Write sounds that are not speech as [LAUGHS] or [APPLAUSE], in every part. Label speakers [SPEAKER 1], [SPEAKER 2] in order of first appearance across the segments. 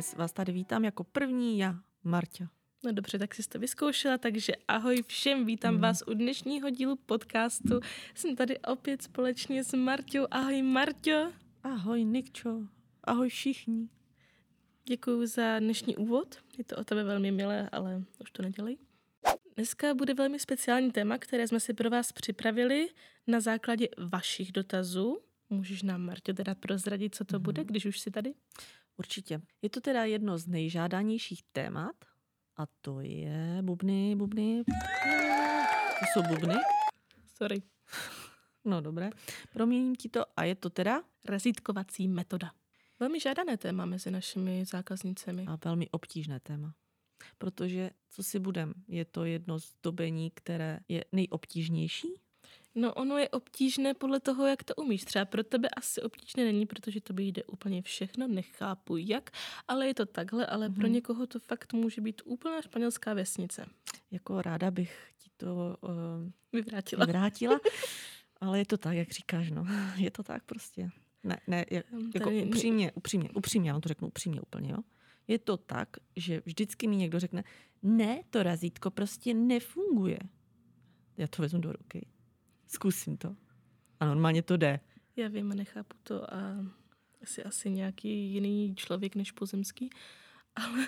[SPEAKER 1] dnes vás tady vítám jako první já, Marťa.
[SPEAKER 2] No dobře, tak jsi to vyzkoušela, takže ahoj všem, vítám mm. vás u dnešního dílu podcastu. Jsem tady opět společně s Marťou. Ahoj Marťo.
[SPEAKER 1] Ahoj Nikčo. Ahoj všichni.
[SPEAKER 2] Děkuji za dnešní úvod. Je to o tebe velmi milé, ale už to nedělej. Dneska bude velmi speciální téma, které jsme si pro vás připravili na základě vašich dotazů. Můžeš nám, Martě, teda prozradit, co to mm. bude, když už jsi tady?
[SPEAKER 1] Určitě. Je to teda jedno z nejžádanějších témat a to je bubny, bubny. To jsou bubny.
[SPEAKER 2] Sorry.
[SPEAKER 1] No dobré. Proměním ti to a je to teda?
[SPEAKER 2] Razítkovací metoda. Velmi žádané téma mezi našimi zákaznicemi.
[SPEAKER 1] A velmi obtížné téma. Protože, co si budem, je to jedno zdobení, které je nejobtížnější
[SPEAKER 2] No ono je obtížné podle toho, jak to umíš. Třeba pro tebe asi obtížné není, protože to by jde úplně všechno, nechápu jak, ale je to takhle, ale mm-hmm. pro mhm. někoho to fakt může být úplná španělská vesnice.
[SPEAKER 1] Jako ráda bych ti to uh,
[SPEAKER 2] vyvrátila.
[SPEAKER 1] vyvrátila, [LAUGHS] ale je to tak, jak říkáš, no. [LAUGHS] Je to tak prostě. Ne, ne, jak, jako upřímně, upřímně, upřímně, já vám to řeknu upřímně úplně, jo. Je to tak, že vždycky mi někdo řekne, ne, to razítko prostě nefunguje. Já to vezmu do ruky Zkusím to. A normálně to jde.
[SPEAKER 2] Já vím, nechápu to a asi asi nějaký jiný člověk než pozemský.
[SPEAKER 1] Ale,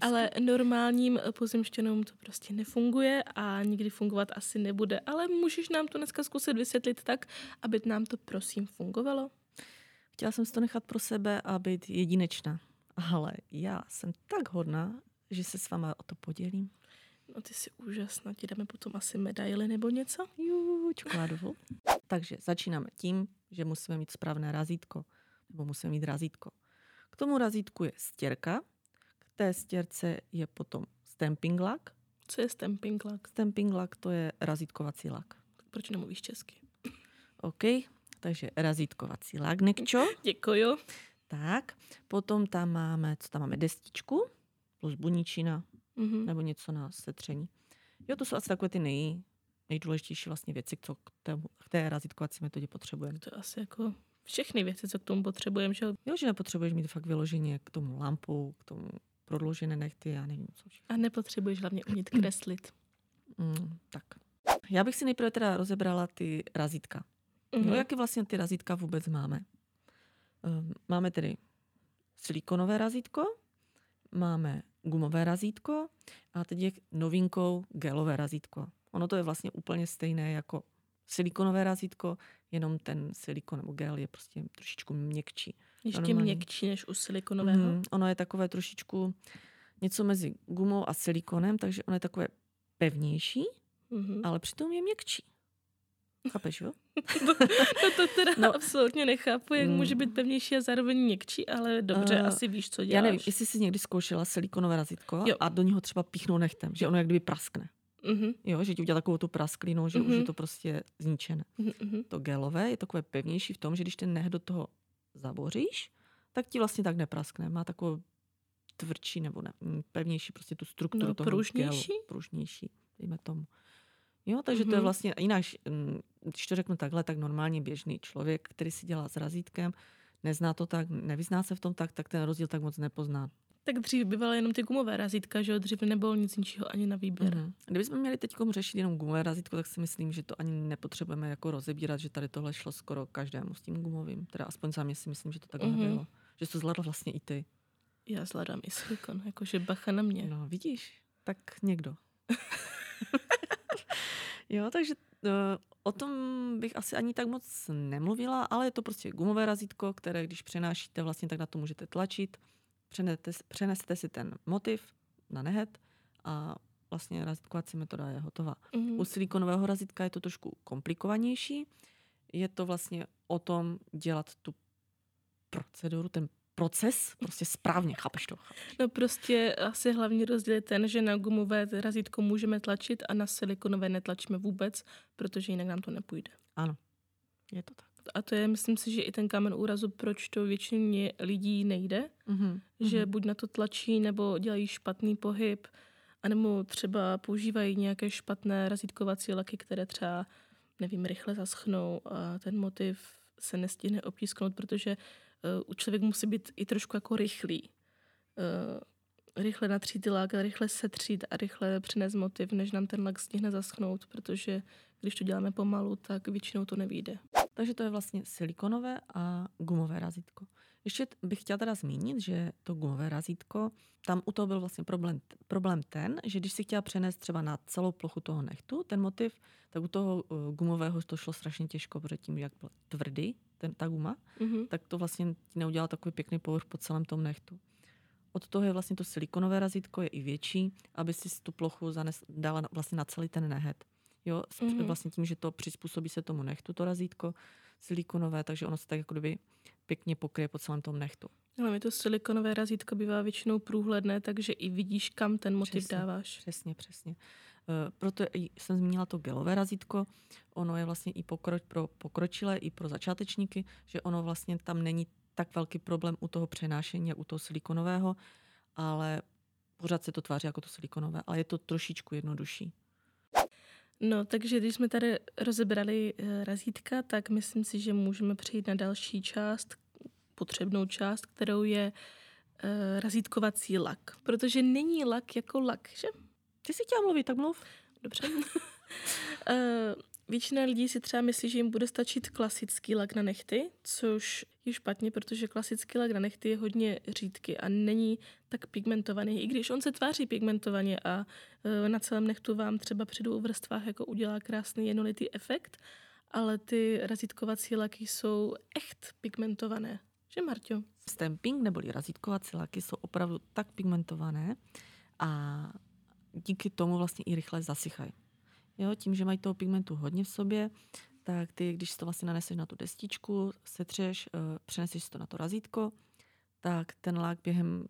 [SPEAKER 2] ale normálním pozemštěnům to prostě nefunguje a nikdy fungovat asi nebude. Ale můžeš nám to dneska zkusit vysvětlit tak, aby nám to prosím fungovalo?
[SPEAKER 1] Chtěla jsem si to nechat pro sebe a být jedinečná. Ale já jsem tak hodná, že se s váma o to podělím.
[SPEAKER 2] No ty jsi úžasná, ti dáme potom asi medaily nebo něco?
[SPEAKER 1] Jú, čokoládovou. Takže začínáme tím, že musíme mít správné razítko, nebo musíme mít razítko. K tomu razítku je stěrka, k té stěrce je potom stamping lak.
[SPEAKER 2] Co je stamping lak?
[SPEAKER 1] Stamping lak to je razítkovací lak.
[SPEAKER 2] Proč nemluvíš česky?
[SPEAKER 1] OK, takže razítkovací lak, Nekčo. [LAUGHS]
[SPEAKER 2] Děkuju.
[SPEAKER 1] Tak, potom tam máme, co tam máme, destičku plus buničina, mm-hmm. nebo něco na setření. Jo, to jsou asi takové ty nej, nejdůležitější vlastně věci, co k té, k té razítkovací metodě potřebujeme.
[SPEAKER 2] To je asi jako všechny věci, co k tomu potřebujeme, že
[SPEAKER 1] jo? že nepotřebuješ mít fakt vyloženě k tomu lampu, k tomu prodloužené nechty, já nevím co
[SPEAKER 2] všechno. A nepotřebuješ hlavně umět kreslit. [CLEARS THROAT]
[SPEAKER 1] Mm, tak. Já bych si nejprve teda rozebrala ty razítka. Mm-hmm. No, jaké vlastně ty razítka vůbec máme? Um, máme tedy silikonové razítko, máme gumové razítko a teď je novinkou gelové razítko. Ono to je vlastně úplně stejné jako silikonové razítko, jenom ten silikon nebo gel je prostě trošičku měkčí.
[SPEAKER 2] Ještě Normálně. měkčí než u silikonového? Mm,
[SPEAKER 1] ono je takové trošičku něco mezi gumou a silikonem, takže ono je takové pevnější, mm-hmm. ale přitom je měkčí. Chápeš, jo? [LAUGHS]
[SPEAKER 2] to, to, to teda no. absolutně nechápu, jak mm. může být pevnější a zároveň měkčí, ale dobře, uh, asi víš, co děláš.
[SPEAKER 1] Já nevím, jestli jsi někdy zkoušela silikonové razítko jo. a do něho třeba píchnou nechtem, že ono jak kdyby praskne. Mm-hmm. Jo, že ti udělá takovou tu prasklinu, že mm-hmm. už je mhm. to prostě zničené. Mm-hmm. To gelové je takové pevnější v tom, že když ten nech do toho zaboříš, tak ti vlastně tak nepraskne. Má takovou tvrdší nebo ne, pevnější prostě tu strukturu no, toho
[SPEAKER 2] pružnější?
[SPEAKER 1] gelu. Pružnější, dejme tomu. Jo, takže mm-hmm. to je mhm. vlastně jinak, mm, když to řeknu takhle, tak normálně běžný člověk, který si dělá s razítkem, nezná to tak, nevyzná se v tom tak, tak ten rozdíl tak moc nepozná.
[SPEAKER 2] Tak dřív bývaly jenom ty gumové razítka, že jo? Dřív nebylo nic ničeho ani na výběr. Mm-hmm.
[SPEAKER 1] Kdybychom měli teď řešit jenom gumové razítko, tak si myslím, že to ani nepotřebujeme jako rozebírat, že tady tohle šlo skoro každému s tím gumovým. Teda aspoň sami si myslím, že to takhle mm-hmm. bylo. Že to zvládl vlastně i ty.
[SPEAKER 2] Já zvládám i silikon, jakože bacha na mě.
[SPEAKER 1] No vidíš, tak někdo. [LAUGHS] Jo, takže uh, o tom bych asi ani tak moc nemluvila, ale je to prostě gumové razítko, které když přenášíte, vlastně tak na to můžete tlačit, přenete, přenesete si ten motiv na nehet a vlastně razítkovací metoda je hotová. Mm-hmm. U silikonového razítka je to trošku komplikovanější. Je to vlastně o tom dělat tu proceduru, ten proces prostě správně, chápeš to?
[SPEAKER 2] No prostě asi hlavní rozdíl je ten, že na gumové razítko můžeme tlačit a na silikonové netlačíme vůbec, protože jinak nám to nepůjde.
[SPEAKER 1] Ano, je to tak.
[SPEAKER 2] A to je, myslím si, že i ten kámen úrazu, proč to většině lidí nejde, mm-hmm. že buď na to tlačí, nebo dělají špatný pohyb, anebo třeba používají nějaké špatné razítkovací laky, které třeba, nevím, rychle zaschnou a ten motiv se nestihne opísknout, protože uh, člověk musí být i trošku jako rychlý. uh, rychle natřít lak, rychle setřít a rychle přinést motiv, než nám ten lak stihne zaschnout, protože když to děláme pomalu, tak většinou to nevíde.
[SPEAKER 1] Takže to je vlastně silikonové a gumové razítko. Ještě bych chtěla teda zmínit, že to gumové razítko, tam u toho byl vlastně problém, problém ten, že když si chtěla přenést třeba na celou plochu toho nechtu, ten motiv, tak u toho uh, gumového to šlo strašně těžko, protože tím, jak byl tvrdý ten, ta guma, mm-hmm. tak to vlastně ti neudělal takový pěkný povrch po celém tom nechtu. Od toho je vlastně to silikonové razítko, je i větší, aby si tu plochu zanes, dala vlastně na celý ten nehet. Jo, mm-hmm. vlastně tím, že to přizpůsobí se tomu nechtu, to razítko silikonové, takže ono se tak jako kdyby pěkně pokryje po celém tom nechtu.
[SPEAKER 2] Ale mi to silikonové razítko bývá většinou průhledné, takže i vidíš, kam ten motiv
[SPEAKER 1] přesně,
[SPEAKER 2] dáváš.
[SPEAKER 1] Přesně, přesně. Uh, proto jsem zmínila to gelové razítko. Ono je vlastně i pokroč, pro pokročilé, i pro začátečníky, že ono vlastně tam není tak velký problém u toho přenášení, jak u toho silikonového, ale pořád se to tváří jako to silikonové, ale je to trošičku jednodušší.
[SPEAKER 2] No, takže když jsme tady rozebrali uh, razítka, tak myslím si, že můžeme přejít na další část, potřebnou část, kterou je uh, razítkovací lak. Protože není lak jako lak, že?
[SPEAKER 1] Ty si chtěla mluvit, tak mluv.
[SPEAKER 2] Dobře. uh, [LAUGHS] většina lidí si třeba myslí, že jim bude stačit klasický lak na nechty, což je špatně, protože klasický lak na nechty je hodně řídký a není tak pigmentovaný, i když on se tváří pigmentovaně a uh, na celém nechtu vám třeba při dvou vrstvách jako udělá krásný jednolitý efekt, ale ty razítkovací laky jsou echt pigmentované. Že, Marťo?
[SPEAKER 1] Stamping neboli razítkovací laky jsou opravdu tak pigmentované a díky tomu vlastně i rychle zasychají. Jo, tím, že mají toho pigmentu hodně v sobě, tak ty, když si to vlastně naneseš na tu destičku, setřeš, uh, přeneseš si to na to razítko, tak ten lák během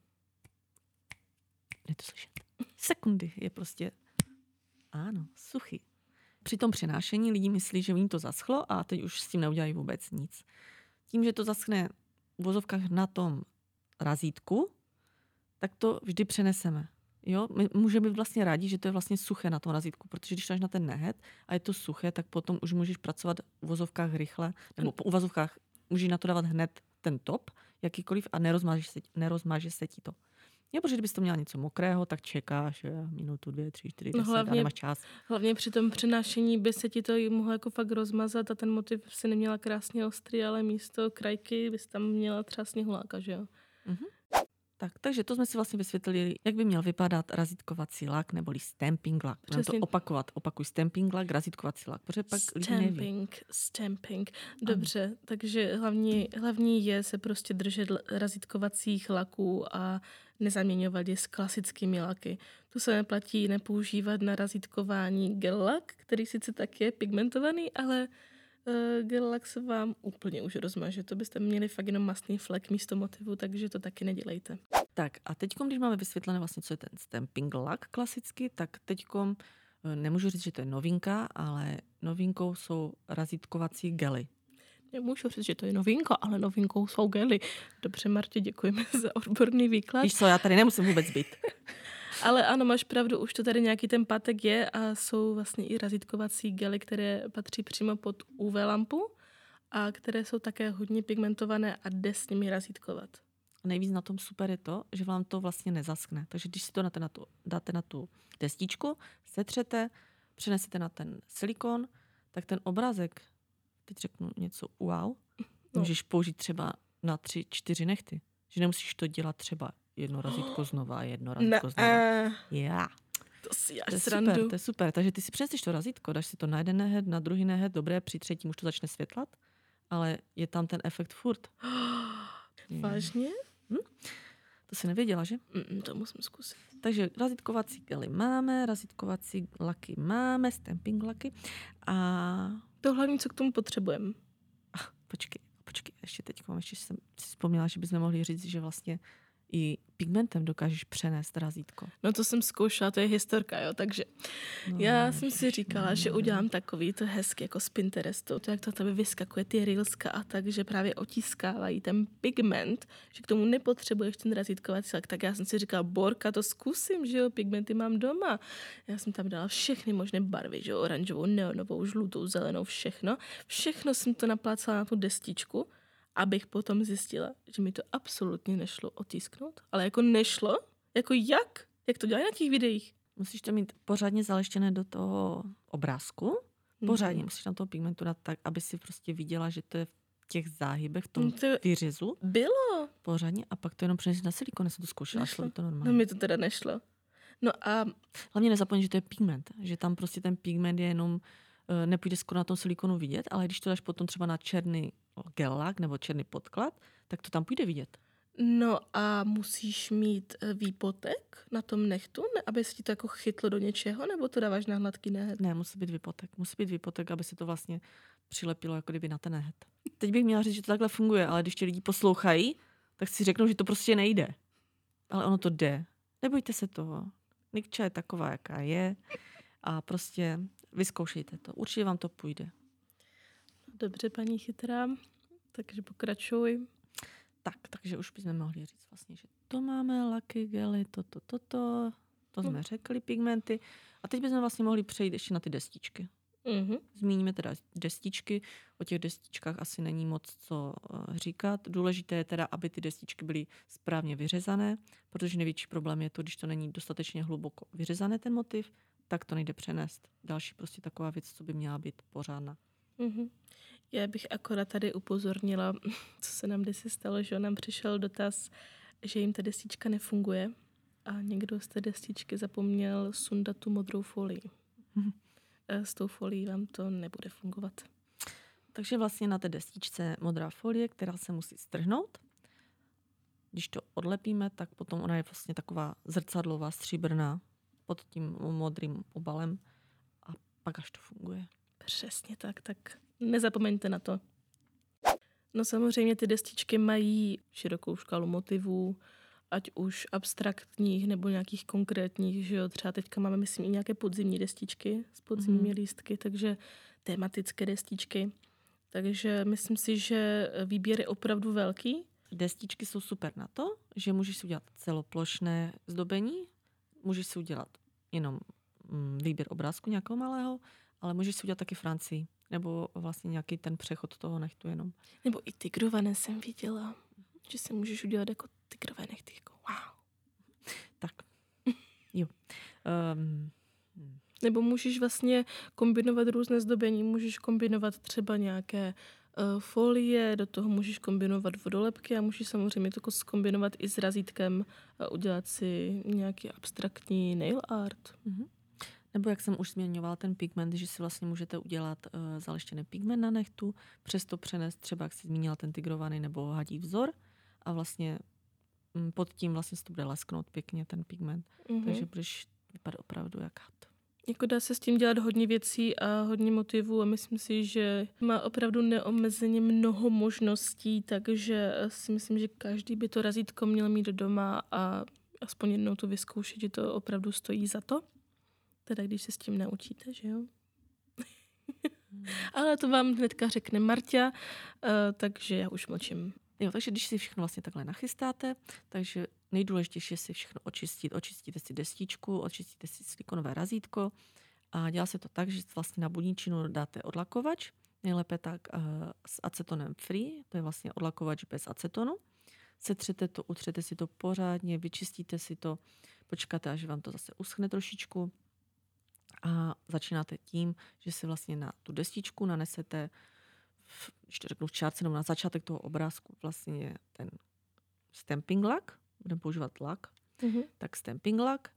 [SPEAKER 1] je to slyšet, sekundy je prostě ano, suchý. Při tom přenášení lidi myslí, že jim to zaschlo a teď už s tím neudělají vůbec nic. Tím, že to zaschne v vozovkách na tom razítku, tak to vždy přeneseme. Jo, my můžeme být vlastně rádi, že to je vlastně suché na tom razítku, protože když dáš na ten nehet a je to suché, tak potom už můžeš pracovat v vozovkách rychle, nebo po uvazovkách můžeš na to dávat hned ten top, jakýkoliv a nerozmáže se, nerozmáže se ti to. Jo, protože kdybys to měla něco mokrého, tak čekáš je, minutu, dvě, tři, čtyři, no, deset hlavně, a nemáš čas.
[SPEAKER 2] Hlavně při tom přenášení by se ti to mohlo jako fakt rozmazat a ten motiv si neměla krásně ostrý, ale místo krajky bys tam měla třeba sněhuláka, že jo? Mm-hmm.
[SPEAKER 1] Tak, takže to jsme si vlastně vysvětlili, jak by měl vypadat razítkovací lak neboli stamping lak. Mám to opakovat. Opakuj stamping lak, razítkovací lak, protože pak
[SPEAKER 2] stamping, neví. stamping. Dobře, ano. takže hlavní, hlavní je se prostě držet razítkovacích laků a nezaměňovat je s klasickými laky. Tu se neplatí nepoužívat na razítkování gel lak, který sice tak je pigmentovaný, ale uh, gel se vám úplně už rozmaže. To byste měli fakt jenom masný flek místo motivu, takže to taky nedělejte.
[SPEAKER 1] Tak a teď, když máme vysvětlené vlastně, co je ten stamping lak klasicky, tak teď eh, nemůžu říct, že to je novinka, ale novinkou jsou razítkovací gely.
[SPEAKER 2] Nemůžu říct, že to je novinka, ale novinkou jsou gely. Dobře, Martě, děkujeme [LAUGHS] za odborný výklad.
[SPEAKER 1] Víš co, já tady nemusím vůbec být. [LAUGHS]
[SPEAKER 2] Ale ano, máš pravdu, už to tady nějaký ten pátek je a jsou vlastně i razítkovací gely, které patří přímo pod UV lampu a které jsou také hodně pigmentované a jde s nimi razítkovat.
[SPEAKER 1] Nejvíc na tom super je to, že vám to vlastně nezaskne. Takže když si to dáte na tu, dáte na tu destičku, setřete, přenesete na ten silikon, tak ten obrázek, teď řeknu něco wow, no. můžeš použít třeba na tři, čtyři nechty. Že nemusíš to dělat třeba jedno razítko [GASPS] znova, jedno razítko znova. Uh, Já.
[SPEAKER 2] To si
[SPEAKER 1] to je srandu. super, to je super. Takže ty si přineseš to razítko, dáš si to na jeden nehet, na druhý nehet, dobré, při třetím už to začne světlat, ale je tam ten efekt furt. [GASPS]
[SPEAKER 2] Vážně? Hm?
[SPEAKER 1] To si nevěděla, že?
[SPEAKER 2] Mm, to musím zkusit.
[SPEAKER 1] Takže razítkovací gely máme, razítkovací laky máme, stamping laky a...
[SPEAKER 2] To hlavní, co k tomu potřebujeme.
[SPEAKER 1] Počkej, počkej, ještě teď ještě jsem si vzpomněla, že bychom mohli říct, že vlastně i pigmentem dokážeš přenést razítko.
[SPEAKER 2] No to jsem zkoušela, to je historka, jo, takže no, já no, jsem si říkala, no, že udělám takový to hezky jako z Pinterestu, to jak to tebe vyskakuje ty reelska a tak, že právě otiskávají ten pigment, že k tomu nepotřebuješ ten razítkovací lak, tak já jsem si říkala, Borka, to zkusím, že jo, pigmenty mám doma. Já jsem tam dala všechny možné barvy, že jo, oranžovou, neonovou, žlutou, zelenou, všechno. Všechno jsem to naplácala na tu destičku abych potom zjistila, že mi to absolutně nešlo otisknout. Ale jako nešlo? Jako jak? Jak to dělají na těch videích?
[SPEAKER 1] Musíš to mít pořádně zaleštěné do toho obrázku. Pořádně mm. musíš na toho pigmentu dát tak, aby si prostě viděla, že to je v těch záhybech, v tom no to výřezu.
[SPEAKER 2] Bylo.
[SPEAKER 1] Pořádně a pak to jenom přenesli na silikon, jsem to zkoušela, šlo to normálně.
[SPEAKER 2] No mi to teda nešlo. No a...
[SPEAKER 1] Hlavně nezapomeň, že to je pigment, že tam prostě ten pigment je jenom, nepůjde skoro na tom silikonu vidět, ale když to dáš potom třeba na černý gelák nebo černý podklad, tak to tam půjde vidět.
[SPEAKER 2] No a musíš mít eh, výpotek na tom nechtu, ne, aby se ti to jako chytlo do něčeho, nebo to dáváš na hladký nehet?
[SPEAKER 1] Ne, musí být výpotek. Musí být výpotek, aby se to vlastně přilepilo jako kdyby na ten nehet. Teď bych měla říct, že to takhle funguje, ale když ti lidi poslouchají, tak si řeknou, že to prostě nejde. Ale ono to jde. Nebojte se toho. Nikča je taková, jaká je a prostě vyzkoušejte to. Určitě vám to půjde.
[SPEAKER 2] Dobře, paní chytrá, takže pokračuj.
[SPEAKER 1] Tak, takže už bychom mohli říct vlastně, že to máme, laky, gely, toto, toto, to, to jsme hmm. řekli, pigmenty. A teď bychom vlastně mohli přejít ještě na ty destičky. Mm-hmm. Zmíníme teda destičky. O těch destičkách asi není moc co uh, říkat. Důležité je teda, aby ty destičky byly správně vyřezané, protože největší problém je to, když to není dostatečně hluboko vyřezané ten motiv, tak to nejde přenést. Další prostě taková věc, co by měla být pořádná. Mm-hmm.
[SPEAKER 2] Já bych akorát tady upozornila, co se nám kdysi stalo, že nám přišel dotaz, že jim ta destička nefunguje a někdo z té destičky zapomněl sundat tu modrou folii. Mm-hmm. S tou folií vám to nebude fungovat.
[SPEAKER 1] Takže vlastně na té destičce modrá folie, která se musí strhnout. Když to odlepíme, tak potom ona je vlastně taková zrcadlová, stříbrná pod tím modrým obalem a pak až to funguje.
[SPEAKER 2] Přesně tak, tak nezapomeňte na to. No samozřejmě ty destičky mají širokou škálu motivů, ať už abstraktních nebo nějakých konkrétních, že jo, třeba teďka máme, myslím, i nějaké podzimní destičky s podzimními mm-hmm. lístky, takže tematické destičky. Takže myslím si, že výběr je opravdu velký.
[SPEAKER 1] Destičky jsou super na to, že můžeš si udělat celoplošné zdobení, můžeš si udělat jenom mm, výběr obrázku nějakého malého, ale můžeš si udělat taky Francii, nebo vlastně nějaký ten přechod toho nechtu jenom.
[SPEAKER 2] Nebo i tigrované jsem viděla, že se můžeš udělat jako tigrové nechty. Jako wow.
[SPEAKER 1] Tak. [LAUGHS] Jo. Um,
[SPEAKER 2] nebo můžeš vlastně kombinovat různé zdobení. Můžeš kombinovat třeba nějaké folie, do toho můžeš kombinovat vodolepky a můžeš samozřejmě to kombinovat i s razítkem a udělat si nějaký abstraktní nail art. Mm-hmm.
[SPEAKER 1] Nebo jak jsem už zmiňovala ten pigment, že si vlastně můžete udělat uh, zaleštěný pigment na nechtu, přesto přenést třeba, jak jsi zmínila, ten tigrovaný nebo hadí vzor a vlastně um, pod tím vlastně se to bude lesknout pěkně ten pigment. Mm-hmm. Takže budeš vypadat opravdu jak had.
[SPEAKER 2] Jako dá se s tím dělat hodně věcí a hodně motivů a myslím si, že má opravdu neomezeně mnoho možností, takže si myslím, že každý by to razítko měl mít doma a aspoň jednou to vyzkoušet, že to opravdu stojí za to. Teda když se s tím naučíte, že jo? [LAUGHS] Hmm. Ale to vám hnedka řekne Marta, uh, takže já už mlčím.
[SPEAKER 1] Jo, takže když si všechno vlastně takhle nachystáte, takže nejdůležitější je si všechno očistit. Očistíte si destičku, očistíte si silikonové razítko a dělá se to tak, že vlastně na budničinu dáte odlakovač, nejlépe tak uh, s acetonem free, to je vlastně odlakovač bez acetonu. Setřete to, utřete si to pořádně, vyčistíte si to, počkáte, až vám to zase uschne trošičku a začínáte tím, že si vlastně na tu destičku nanesete, když to řeknu v čárce, nebo na začátek toho obrázku vlastně ten stamping lak, budeme používat lak, mm-hmm. tak stamping lak,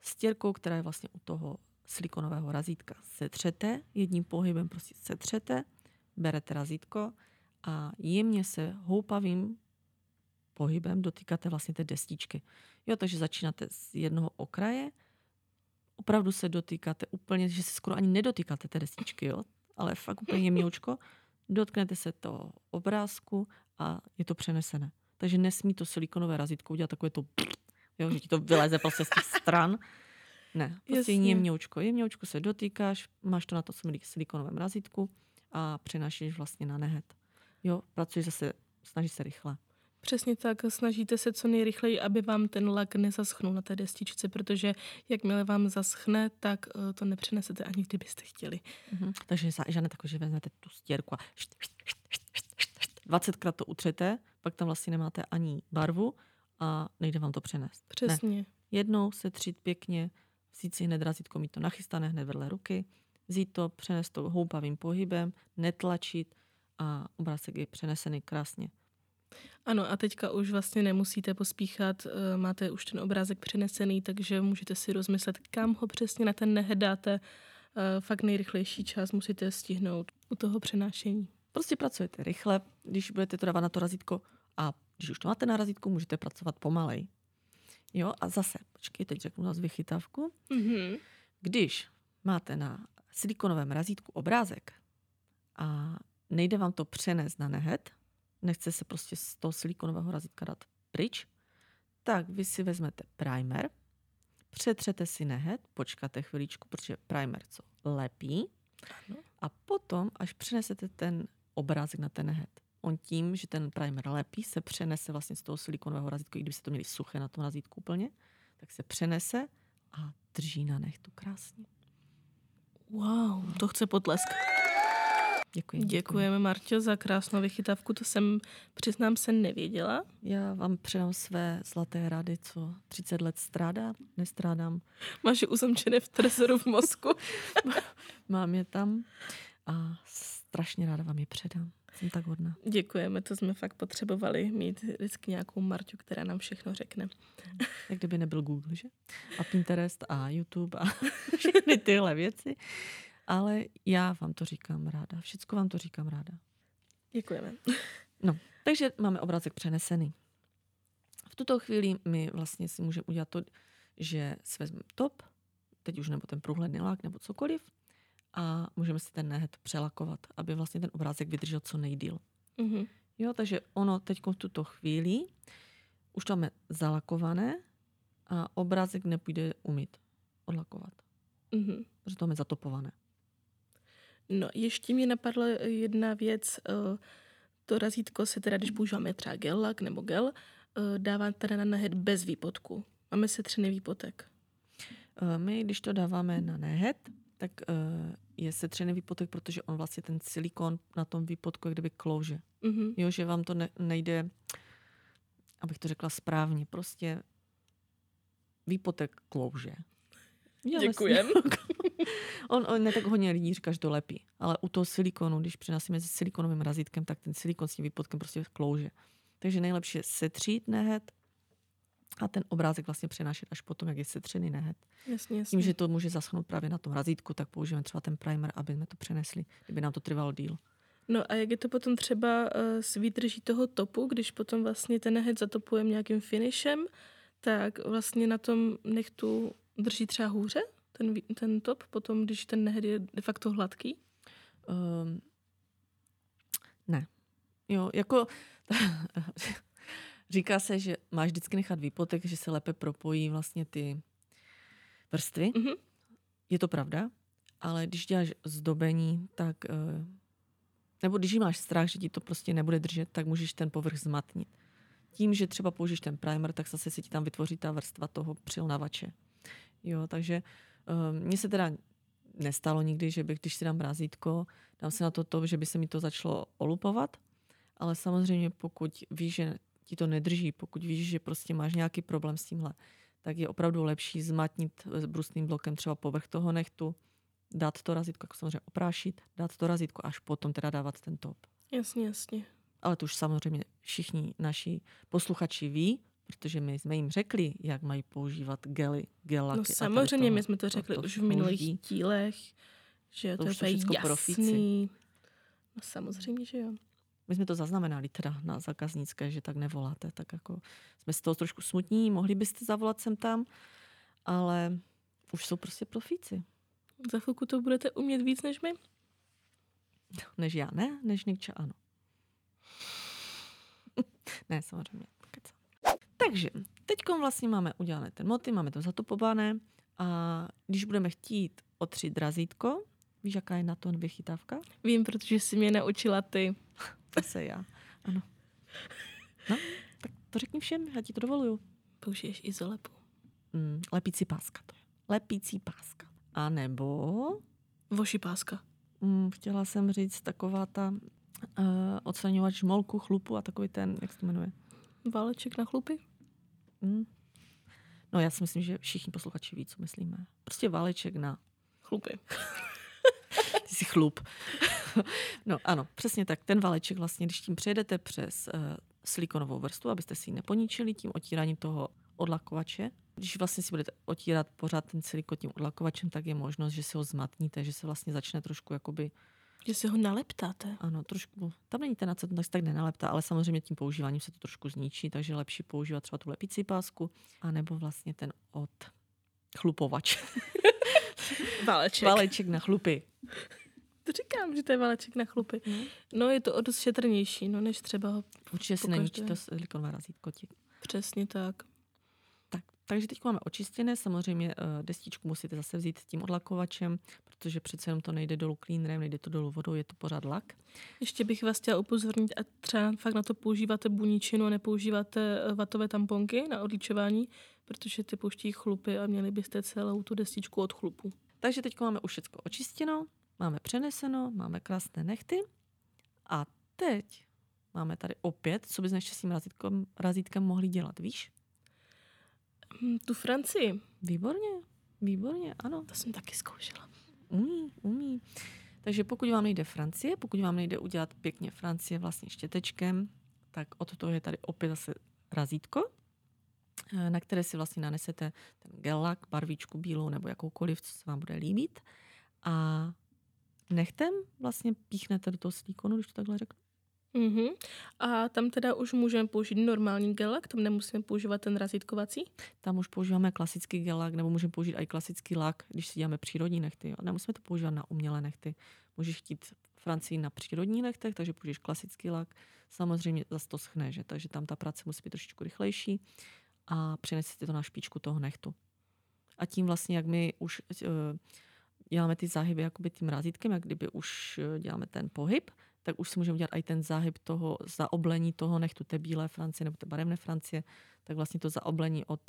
[SPEAKER 1] stěrkou, která je vlastně u toho silikonového razítka, setřete, jedním pohybem prostě setřete, berete razítko a jemně se houpavým pohybem dotýkáte vlastně té destičky. Jo, takže začínáte z jednoho okraje, opravdu se dotýkáte úplně, že se skoro ani nedotýkáte té destičky, jo? ale fakt úplně jemňoučko, dotknete se toho obrázku a je to přenesené. Takže nesmí to silikonové razítko udělat takové to, [LAUGHS] jo, že ti to vyleze prostě z těch stran. Ne, prostě Jasně. jemňoučko. Jemňoučko se dotýkáš, máš to na to silikonovém razítku a přenášíš vlastně na nehet. Jo, pracuješ zase, snaží se rychle.
[SPEAKER 2] Přesně tak, snažíte se co nejrychleji, aby vám ten lak nezaschnul na té destičce, protože jakmile vám zaschne, tak uh, to nepřenesete ani kdybyste chtěli.
[SPEAKER 1] Mm-hmm. Takže žádné takové, že vezmete tu stěrku a 20krát to utřete, pak tam vlastně nemáte ani barvu a nejde vám to přenést.
[SPEAKER 2] Přesně.
[SPEAKER 1] Ne. Jednou se třít pěkně, vzít si hned razítko, mít to nachystané hned vedle ruky, vzít to, přenést to houpavým pohybem, netlačit a obrázek je přenesený krásně.
[SPEAKER 2] Ano a teďka už vlastně nemusíte pospíchat, eh, máte už ten obrázek přenesený, takže můžete si rozmyslet, kam ho přesně na ten nehed dáte. Eh, fakt nejrychlejší čas musíte stihnout u toho přenášení.
[SPEAKER 1] Prostě pracujete rychle, když budete to dávat na to razítko a když už to máte na razítku, můžete pracovat pomalej. Jo, a zase, počkej, teď řeknu nás vychytávku. Mm-hmm. Když máte na silikonovém razítku obrázek a nejde vám to přenést na nehet, nechce se prostě z toho silikonového razítka dát pryč, tak vy si vezmete primer, přetřete si nehet, počkáte chviličku, protože primer co lepí ano. a potom, až přenesete ten obrázek na ten nehet, on tím, že ten primer lepí, se přenese vlastně z toho silikonového razítku, i kdyby se to měli suché na tom razítku úplně, tak se přenese a drží na nechtu krásně.
[SPEAKER 2] Wow, to chce potlesk.
[SPEAKER 1] Děkuji. děkuji.
[SPEAKER 2] Děkujeme, Marťo, za krásnou vychytávku. To jsem, přiznám se, nevěděla.
[SPEAKER 1] Já vám předám své zlaté rady, co 30 let strádám, nestrádám.
[SPEAKER 2] Máš je uzamčené v trezoru v mozku. [LAUGHS]
[SPEAKER 1] Mám je tam a strašně ráda vám je předám. Jsem tak hodná.
[SPEAKER 2] Děkujeme, to jsme fakt potřebovali mít vždycky nějakou Marťu, která nám všechno řekne. [LAUGHS]
[SPEAKER 1] Jak kdyby nebyl Google, že? A Pinterest a YouTube a [LAUGHS] všechny tyhle věci. Ale já vám to říkám ráda. Všecko vám to říkám ráda.
[SPEAKER 2] Děkujeme.
[SPEAKER 1] No, takže máme obrázek přenesený. V tuto chvíli my vlastně si můžeme udělat to, že si vezmeme top, teď už nebo ten průhledný lák nebo cokoliv a můžeme si ten nehet přelakovat, aby vlastně ten obrázek vydržel co nejdíl. Mm-hmm. Jo, takže ono teď v tuto chvíli už to máme zalakované a obrázek nepůjde umít odlakovat. Mm-hmm. Protože to máme zatopované.
[SPEAKER 2] No, ještě mi napadla jedna věc. Eh, to razítko se teda, když používáme třeba gel lak nebo gel, eh, dává teda na nehet bez výpotku. Máme se třený výpotek.
[SPEAKER 1] Eh, my, když to dáváme na nehet, tak je setřený výpotek, protože on vlastně ten silikon na tom výpotku je kdyby klouže. Mm-hmm. Jo, že vám to ne, nejde, abych to řekla správně, prostě výpotek klouže.
[SPEAKER 2] Děkujem. [LAUGHS]
[SPEAKER 1] on, on ne tak hodně lidí říká, že to lepí. Ale u toho silikonu, když přenášíme se silikonovým razítkem, tak ten silikon s tím výpotkem prostě klouže. Takže nejlepší je setřít nehet a ten obrázek vlastně přenášet až potom, jak je setřený nehet.
[SPEAKER 2] Jasně, jasně.
[SPEAKER 1] Tím, že to může zaschnout právě na tom razítku, tak použijeme třeba ten primer, aby jsme to přenesli, kdyby nám to trvalo díl.
[SPEAKER 2] No a jak je to potom třeba uh, s výdrží toho topu, když potom vlastně ten nehet zatopujeme nějakým finishem, tak vlastně na tom nechtu drží třeba hůře ten, ten top, potom když ten nehed je de facto hladký? Um,
[SPEAKER 1] ne. Jo, jako [LAUGHS] říká se, že máš vždycky nechat výpotek, že se lépe propojí vlastně ty vrstvy. Mm-hmm. Je to pravda, ale když děláš zdobení, tak uh, nebo když máš strach, že ti to prostě nebude držet, tak můžeš ten povrch zmatnit. Tím, že třeba použiješ ten primer, tak zase se ti tam vytvoří ta vrstva toho přilnavače. Jo, takže uh, mně se teda nestalo nikdy, že bych, když si dám razítko, dám se na to to, že by se mi to začalo olupovat, ale samozřejmě pokud víš, že ti to nedrží, pokud víš, že prostě máš nějaký problém s tímhle, tak je opravdu lepší zmatnit s brusným blokem třeba povrch toho nechtu, dát to razítko, jako samozřejmě oprášit, dát to razítko, až potom teda dávat ten top.
[SPEAKER 2] Jasně, jasně.
[SPEAKER 1] Ale to už samozřejmě všichni naši posluchači ví, protože my jsme jim řekli, jak mají používat gely, gelaky.
[SPEAKER 2] No samozřejmě, my jsme to řekli to, to už v minulých dílech, že to, to je úplně jasný. Profíci. No samozřejmě, že jo.
[SPEAKER 1] My jsme to zaznamenali teda na zakaznické, že tak nevoláte, tak jako jsme z toho trošku smutní, mohli byste zavolat sem tam, ale už jsou prostě profíci.
[SPEAKER 2] Za chvilku to budete umět víc než my?
[SPEAKER 1] Než já ne, než Nikča ano. [LAUGHS] ne, samozřejmě. Takže teď vlastně máme udělané ten moty, máme to zatopované a když budeme chtít otřít razítko, víš, jaká je na to vychytávka?
[SPEAKER 2] Vím, protože jsi mě naučila ty. [LAUGHS]
[SPEAKER 1] se já, ano. No, tak to řekni všem, já ti to dovoluju.
[SPEAKER 2] Použiješ izolepu.
[SPEAKER 1] Mm, lepící páska to je. Lepící páska. A nebo...
[SPEAKER 2] Voši páska.
[SPEAKER 1] Mm, chtěla jsem říct taková ta uh, odstraňovač molku, chlupu a takový ten, jak se to jmenuje?
[SPEAKER 2] Váleček na chlupy?
[SPEAKER 1] Hmm. No já si myslím, že všichni posluchači ví, co myslíme. Prostě váleček na
[SPEAKER 2] chlupy. [LAUGHS]
[SPEAKER 1] Ty jsi chlup. no ano, přesně tak. Ten váleček vlastně, když tím přejedete přes uh, silikonovou vrstvu, abyste si ji neponičili tím otíráním toho odlakovače, když vlastně si budete otírat pořád ten silikon tím odlakovačem, tak je možnost, že si ho zmatníte, že se vlastně začne trošku jakoby
[SPEAKER 2] že si ho naleptáte.
[SPEAKER 1] Ano, trošku. Tam není ten aceton, tak tak nenaleptá, ale samozřejmě tím používáním se to trošku zničí, takže je lepší používat třeba tu lepicí pásku, anebo vlastně ten od chlupovač. [LAUGHS]
[SPEAKER 2] Váleček.
[SPEAKER 1] Váleček na chlupy.
[SPEAKER 2] To říkám, že to je váleček na chlupy. Hmm. No je to o dost šetrnější, no, než třeba
[SPEAKER 1] Určitě si neníčí to silikonové razítko.
[SPEAKER 2] Přesně tak.
[SPEAKER 1] Takže teď máme očistěné, samozřejmě eh, destičku musíte zase vzít tím odlakovačem, protože přece jenom to nejde dolů cleanerem, nejde to dolů vodou, je to pořád lak.
[SPEAKER 2] Ještě bych vás chtěla upozornit, a třeba fakt na to používáte buničinu, nepoužíváte eh, vatové tamponky na odličování, protože ty pouští chlupy a měli byste celou tu destičku od chlupu.
[SPEAKER 1] Takže teď máme už všechno očistěno, máme přeneseno, máme krásné nechty a teď máme tady opět, co ještě s tím razítkem, razítkem mohli dělat, víš?
[SPEAKER 2] Hm, tu Francii.
[SPEAKER 1] Výborně, výborně, ano.
[SPEAKER 2] To jsem taky zkoušela.
[SPEAKER 1] Umí, umí. Takže pokud vám nejde Francie, pokud vám nejde udělat pěkně Francie vlastně štětečkem, tak od toho je tady opět zase razítko, eh, na které si vlastně nanesete ten gellak, barvičku bílou nebo jakoukoliv, co se vám bude líbit. A nechtem vlastně píchnete do toho silikonu, když to takhle řeknu.
[SPEAKER 2] Mm-hmm. A tam teda už můžeme použít normální gelak, tam nemusíme používat ten razítkovací?
[SPEAKER 1] Tam už používáme klasický gelak, nebo můžeme použít i klasický lak, když si děláme přírodní nechty. Jo. Nemusíme to používat na umělé nechty. Můžeš chtít Francii na přírodní nechtech, takže použiješ klasický lak. Samozřejmě zase to schne, že? takže tam ta práce musí být trošičku rychlejší a přinesete to na špičku toho nechtu. A tím vlastně, jak my už uh, děláme ty záhyby jakoby tím razítkem, jak kdyby už uh, děláme ten pohyb, tak už si můžeme udělat i ten záhyb toho zaoblení toho nechtu té bílé Francie nebo té barevné Francie, tak vlastně to zaoblení od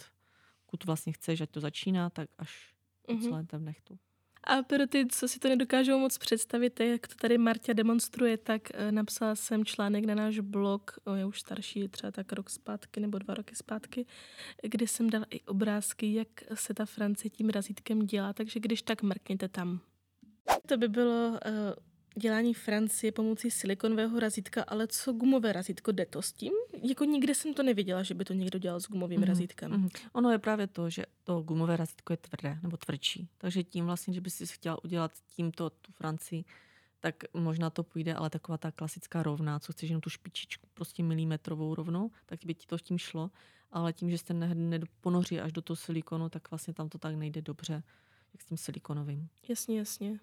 [SPEAKER 1] kud vlastně chceš, ať to začíná, tak až mm-hmm. celé ten nechtu.
[SPEAKER 2] A pro ty, co si to nedokážou moc představit, jak to tady Marta demonstruje, tak uh, napsala jsem článek na náš blog, je už starší, třeba tak rok zpátky nebo dva roky zpátky, kde jsem dala i obrázky, jak se ta Francie tím razítkem dělá, takže když tak mrkněte tam. To by bylo uh, dělání Francie pomocí silikonového razítka, ale co gumové razítko, jde to s tím? Jako nikde jsem to neviděla, že by to někdo dělal s gumovým mm-hmm. razítkem. Mm-hmm.
[SPEAKER 1] Ono je právě to, že to gumové razítko je tvrdé nebo tvrdší. Takže tím vlastně, že by si chtěla udělat tímto tu Francii, tak možná to půjde, ale taková ta klasická rovná, co chceš jenom tu špičičku, prostě milimetrovou rovnou, tak by ti to tím šlo. Ale tím, že jste neponoří až do toho silikonu, tak vlastně tam to tak nejde dobře, jak s tím silikonovým.
[SPEAKER 2] Jasně, jasně.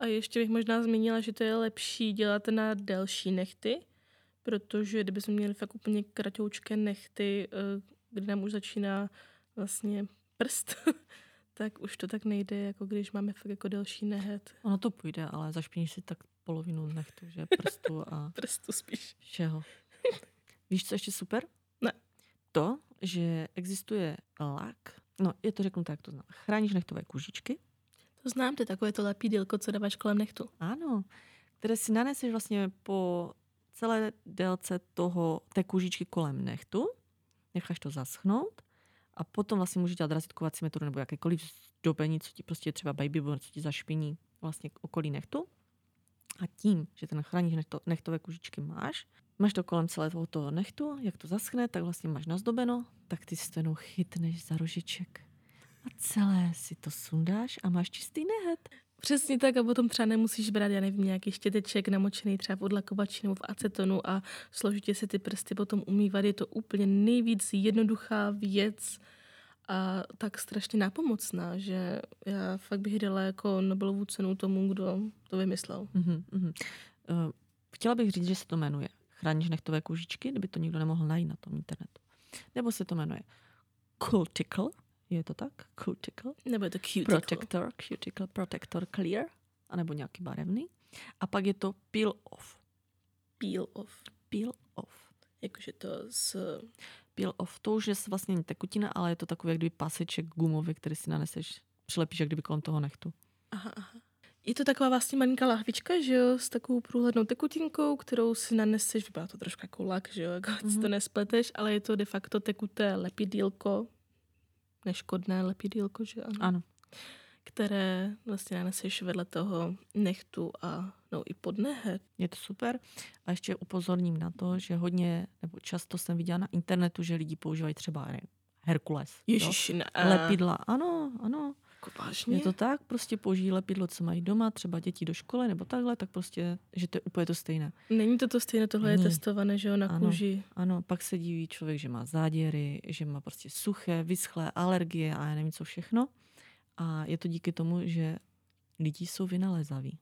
[SPEAKER 2] A ještě bych možná zmínila, že to je lepší dělat na delší nechty, protože kdybychom měli fakt úplně kratoučké nechty, eh, kdy nám už začíná vlastně prst, [LAUGHS] tak už to tak nejde, jako když máme fakt jako delší nehet.
[SPEAKER 1] Ono to půjde, ale zašpiníš si tak polovinu nechtu, že prstu a... [LAUGHS]
[SPEAKER 2] prstu spíš.
[SPEAKER 1] Všeho. Víš, co ještě super?
[SPEAKER 2] Ne.
[SPEAKER 1] To, že existuje lak, no je to řeknu tak, to znamená, chráníš nechtové kůžičky,
[SPEAKER 2] to znám, to je takové to lepídilko, co dáváš kolem nechtu.
[SPEAKER 1] Ano, které si naneseš vlastně po celé délce toho, té kůžičky kolem nechtu, necháš to zaschnout a potom vlastně můžeš dělat razitkovací metodu nebo jakékoliv zdobení, co ti prostě třeba baby born, co ti zašpiní vlastně okolí nechtu. A tím, že ten chráníš nechto, nechtové kůžičky máš, máš to kolem celého toho nechtu, jak to zaschne, tak vlastně máš nazdobeno, tak ty si to jenom chytneš za rožiček a celé si to sundáš a máš čistý nehet.
[SPEAKER 2] Přesně tak a potom třeba nemusíš brát, já nevím, nějaký štěteček namočený třeba v odlakovači nebo v acetonu a složitě si ty prsty potom umývat. Je to úplně nejvíc jednoduchá věc a tak strašně nápomocná, že já fakt bych dala jako Nobelovu cenu tomu, kdo to vymyslel.
[SPEAKER 1] Mm-hmm, mm-hmm. Uh, chtěla bych říct, že se to jmenuje Chráníš nechtové kůžičky, kdyby to nikdo nemohl najít na tom internetu. Nebo se to jmenuje Culticle, je to tak? Cuticle?
[SPEAKER 2] Nebo je to cuticle?
[SPEAKER 1] Protector, cuticle, protector clear. A nebo nějaký barevný. A pak je to peel off.
[SPEAKER 2] Peel off.
[SPEAKER 1] Peel off.
[SPEAKER 2] Jakože to z...
[SPEAKER 1] Peel off, to už je vlastně tekutina, ale je to takový jak kdyby paseček gumový, který si naneseš, přilepíš jak kdyby kolem toho nechtu.
[SPEAKER 2] Aha, aha. Je to taková vlastně malinká lahvička, že jo, s takovou průhlednou tekutinkou, kterou si naneseš, vypadá to trošku jako lak, že jo, jako mm-hmm. to nespleteš, ale je to de facto tekuté lepidílko, neškodné lepidílko, že ano.
[SPEAKER 1] Ano.
[SPEAKER 2] Které vlastně naneseš vedle toho nechtu a no i pod nehet.
[SPEAKER 1] Je to super. A ještě upozorním na to, že hodně, nebo často jsem viděla na internetu, že lidi používají třeba Herkules.
[SPEAKER 2] Ježiši, ne.
[SPEAKER 1] Lepidla, ano, ano.
[SPEAKER 2] Jako vážně?
[SPEAKER 1] Je to tak, prostě použijí lepidlo, co mají doma, třeba děti do školy nebo takhle, tak prostě, že to je úplně to stejné.
[SPEAKER 2] Není to to stejné, tohle Není. je testované, že jo, na
[SPEAKER 1] ano,
[SPEAKER 2] kůži.
[SPEAKER 1] Ano, pak se diví člověk, že má záděry, že má prostě suché, vyschlé, alergie a já nevím co všechno. A je to díky tomu, že lidi jsou vynalézaví.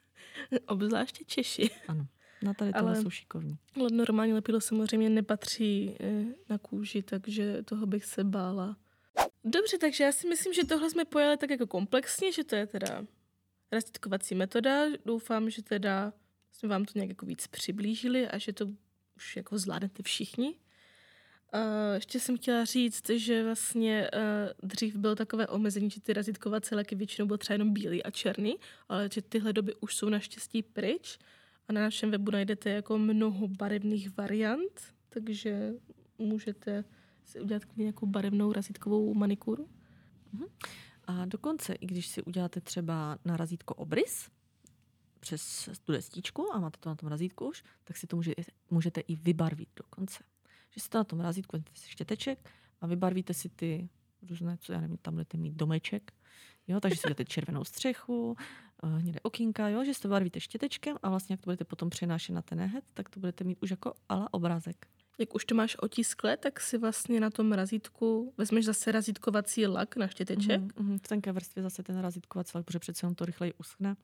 [SPEAKER 1] [LAUGHS]
[SPEAKER 2] Obzvláště Češi.
[SPEAKER 1] Ano. Na tady tohle ale, jsou šikovní.
[SPEAKER 2] Ale normální lepidlo samozřejmě nepatří eh, na kůži, takže toho bych se bála. Dobře, takže já si myslím, že tohle jsme pojali tak jako komplexně, že to je teda rastitkovací metoda. Doufám, že teda jsme vám to nějak jako víc přiblížili a že to už jako zvládnete všichni. Uh, ještě jsem chtěla říct, že vlastně uh, dřív bylo takové omezení, že ty razitkovací léky většinou byl třeba jenom bílý a černý, ale že tyhle doby už jsou naštěstí pryč a na našem webu najdete jako mnoho barevných variant, takže můžete si udělat nějakou barevnou razítkovou manikuru.
[SPEAKER 1] Mhm. A dokonce, i když si uděláte třeba na razítko obrys, přes tu destičku a máte to na tom razítku už, tak si to můžete, můžete i vybarvit dokonce. Že si to na tom razítku si štěteček a vybarvíte si ty různé, co já nevím, tam budete mít domeček, jo, takže si dáte červenou střechu, uh, hnědé okýnka, jo, že si to barvíte štětečkem a vlastně jak to budete potom přenášet na ten nehet, tak to budete mít už jako ala obrázek
[SPEAKER 2] jak už to máš otiskle, tak si vlastně na tom razítku vezmeš zase razítkovací lak na štěteček.
[SPEAKER 1] Mm-hmm, v tenké vrstvě zase ten razítkovací lak, protože přece on to rychleji uschne.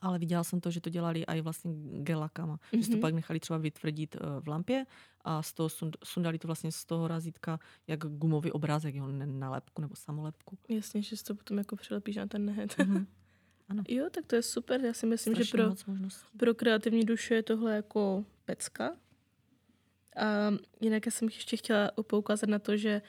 [SPEAKER 1] Ale viděla jsem to, že to dělali i vlastně gelakama. Mm-hmm. Že to mhm. pak nechali třeba vytvrdit uh, v lampě a z toho sund, sundali to vlastně z toho razítka jak gumový obrázek, jo, na lepku nebo samolepku.
[SPEAKER 2] Jasně, že to potom jako přilepíš na ten nehet.
[SPEAKER 1] Mm-hmm. [LAUGHS] Ano.
[SPEAKER 2] Jo, tak to je super. Já si myslím, Strašně že pro, pro kreativní duše je tohle jako pecka. A jinak jsem ještě chtěla poukázat na to, že e,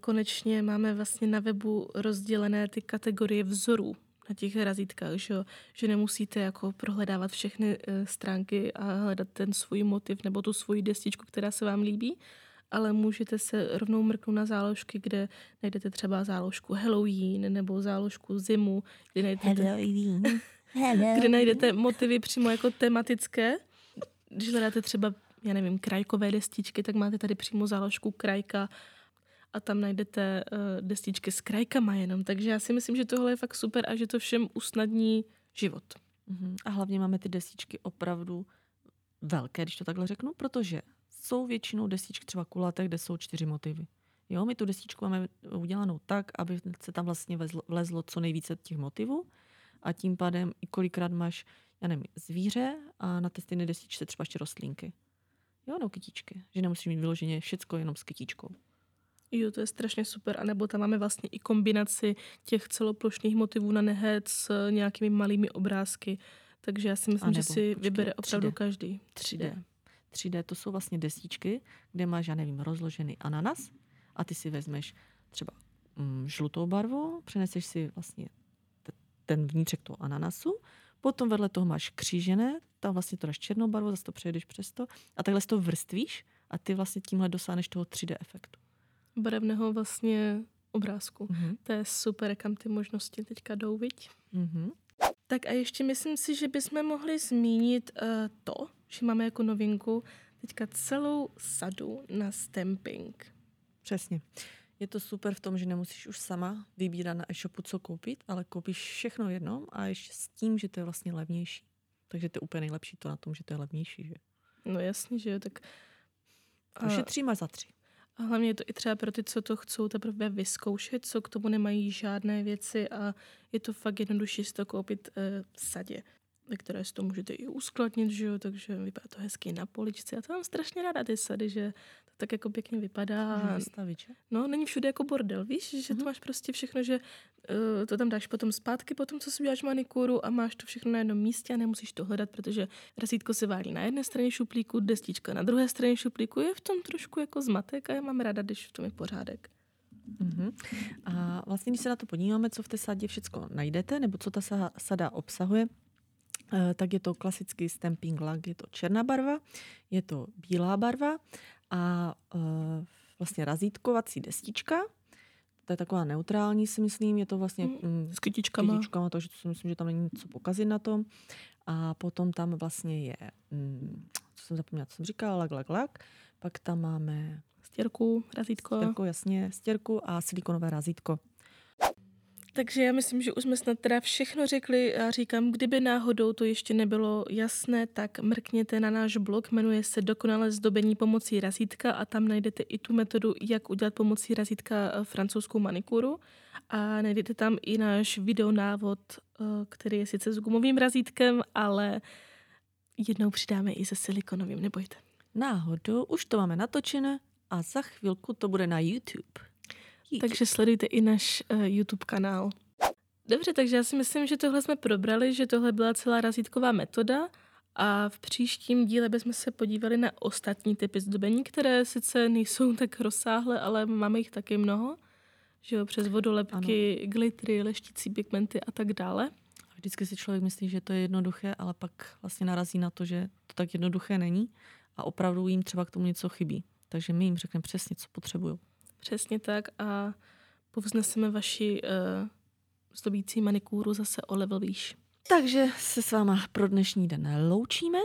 [SPEAKER 2] konečně máme vlastně na webu rozdělené ty kategorie vzorů na těch razítkách, že, že nemusíte jako prohledávat všechny e, stránky a hledat ten svůj motiv nebo tu svoji destičku, která se vám líbí, ale můžete se rovnou mrknout na záložky, kde najdete třeba záložku Halloween nebo záložku zimu, kde najdete,
[SPEAKER 1] Halloween. [LAUGHS]
[SPEAKER 2] kde najdete motivy přímo jako tematické. Když hledáte třeba já nevím, krajkové destičky, tak máte tady přímo záložku krajka a tam najdete uh, destičky s krajkama jenom. Takže já si myslím, že tohle je fakt super a že to všem usnadní život.
[SPEAKER 1] Mm-hmm. A hlavně máme ty destičky opravdu velké, když to takhle řeknu, protože jsou většinou destičky třeba kulaté, kde jsou čtyři motivy. Jo, my tu destičku máme udělanou tak, aby se tam vlastně vlezlo, vlezlo co nejvíce těch motivů a tím pádem i kolikrát máš, já nevím, zvíře a na té stejné destičce třeba ještě rostlinky. Jo, no kytičky. Že nemusíš mít vyloženě všecko jenom s kytičkou.
[SPEAKER 2] Jo, to je strašně super. A nebo tam máme vlastně i kombinaci těch celoplošných motivů na nehet s nějakými malými obrázky. Takže já si myslím, nebo, že si počkej, vybere opravdu 3D. každý.
[SPEAKER 1] 3D. 3D to jsou vlastně destičky, kde máš, já nevím, rozložený ananas a ty si vezmeš třeba mm, žlutou barvu, přeneseš si vlastně ten vnitřek toho ananasu, potom vedle toho máš křížené, tam vlastně to dáš černou barvu, zase to přejedeš přes to a takhle si to vrstvíš a ty vlastně tímhle dosáhneš toho 3D efektu.
[SPEAKER 2] Barevného vlastně obrázku. Mm-hmm. To je super, kam ty možnosti teďka jdou, viď?
[SPEAKER 1] Mm-hmm.
[SPEAKER 2] Tak a ještě myslím si, že bychom mohli zmínit uh, to, že máme jako novinku teďka celou sadu na stamping.
[SPEAKER 1] Přesně. Je to super v tom, že nemusíš už sama vybírat na e-shopu, co koupit, ale koupíš všechno jednom a ještě s tím, že to je vlastně levnější. Takže to je úplně nejlepší to na tom, že to je levnější, že?
[SPEAKER 2] No jasně, že jo, tak...
[SPEAKER 1] A... Ušetří máš za tři.
[SPEAKER 2] A hlavně je to i třeba pro ty, co to chcou teprve vyzkoušet, co k tomu nemají žádné věci a je to fakt jednodušší si to koupit uh, v sadě ve které si to můžete i uskladnit, že jo, takže vypadá to hezky na poličce. Já to mám strašně ráda ty sady, že to tak jako pěkně vypadá.
[SPEAKER 1] Vystavit, že?
[SPEAKER 2] No, není všude jako bordel, víš, že mm-hmm. to mhm. máš prostě všechno, že uh, to tam dáš potom zpátky, potom co si uděláš manikuru a máš to všechno na jednom místě a nemusíš to hledat, protože razítko se válí na jedné straně šuplíku, destička na druhé straně šuplíku, je v tom trošku jako zmatek a já mám ráda, když v tom je pořádek.
[SPEAKER 1] Uh-huh. A vlastně, když se na to podíváme, co v té sadě všechno najdete, nebo co ta sada obsahuje, tak je to klasický stamping lag, je to černá barva, je to bílá barva a eh, vlastně razítkovací destička, to je taková neutrální, si myslím, je to vlastně
[SPEAKER 2] mm, s kytičkama.
[SPEAKER 1] S kytičkama, takže si myslím, že tam není nic co pokazit na tom. A potom tam vlastně je, mm, co jsem zapomněla, co jsem říkala, lag, lag, lag. Pak tam máme
[SPEAKER 2] stěrku, razítko.
[SPEAKER 1] Stěrku, jasně, stěrku a silikonové razítko.
[SPEAKER 2] Takže já myslím, že už jsme snad teda všechno řekli a říkám, kdyby náhodou to ještě nebylo jasné, tak mrkněte na náš blog, jmenuje se Dokonale zdobení pomocí razítka a tam najdete i tu metodu, jak udělat pomocí razítka eh, francouzskou manikuru a najdete tam i náš videonávod, eh, který je sice s gumovým razítkem, ale jednou přidáme i se silikonovým, nebojte.
[SPEAKER 1] Náhodou, už to máme natočené a za chvilku to bude na YouTube.
[SPEAKER 2] Takže sledujte i náš uh, YouTube kanál. Dobře, takže já si myslím, že tohle jsme probrali, že tohle byla celá razítková metoda a v příštím díle bychom se podívali na ostatní typy zdobení, které sice nejsou tak rozsáhlé, ale máme jich taky mnoho. Že jo, přes vodolepky, ano. glitry, leštící pigmenty a tak dále.
[SPEAKER 1] Vždycky si člověk myslí, že to je jednoduché, ale pak vlastně narazí na to, že to tak jednoduché není a opravdu jim třeba k tomu něco chybí. Takže my jim řekneme přesně, co potřebují.
[SPEAKER 2] Přesně tak a povzneseme vaši uh, zdobící manikúru zase o level výš.
[SPEAKER 1] Takže se s váma pro dnešní den loučíme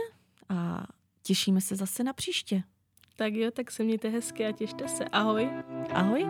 [SPEAKER 1] a těšíme se zase na příště.
[SPEAKER 2] Tak jo, tak se mějte hezky a těšte se. Ahoj.
[SPEAKER 1] Ahoj.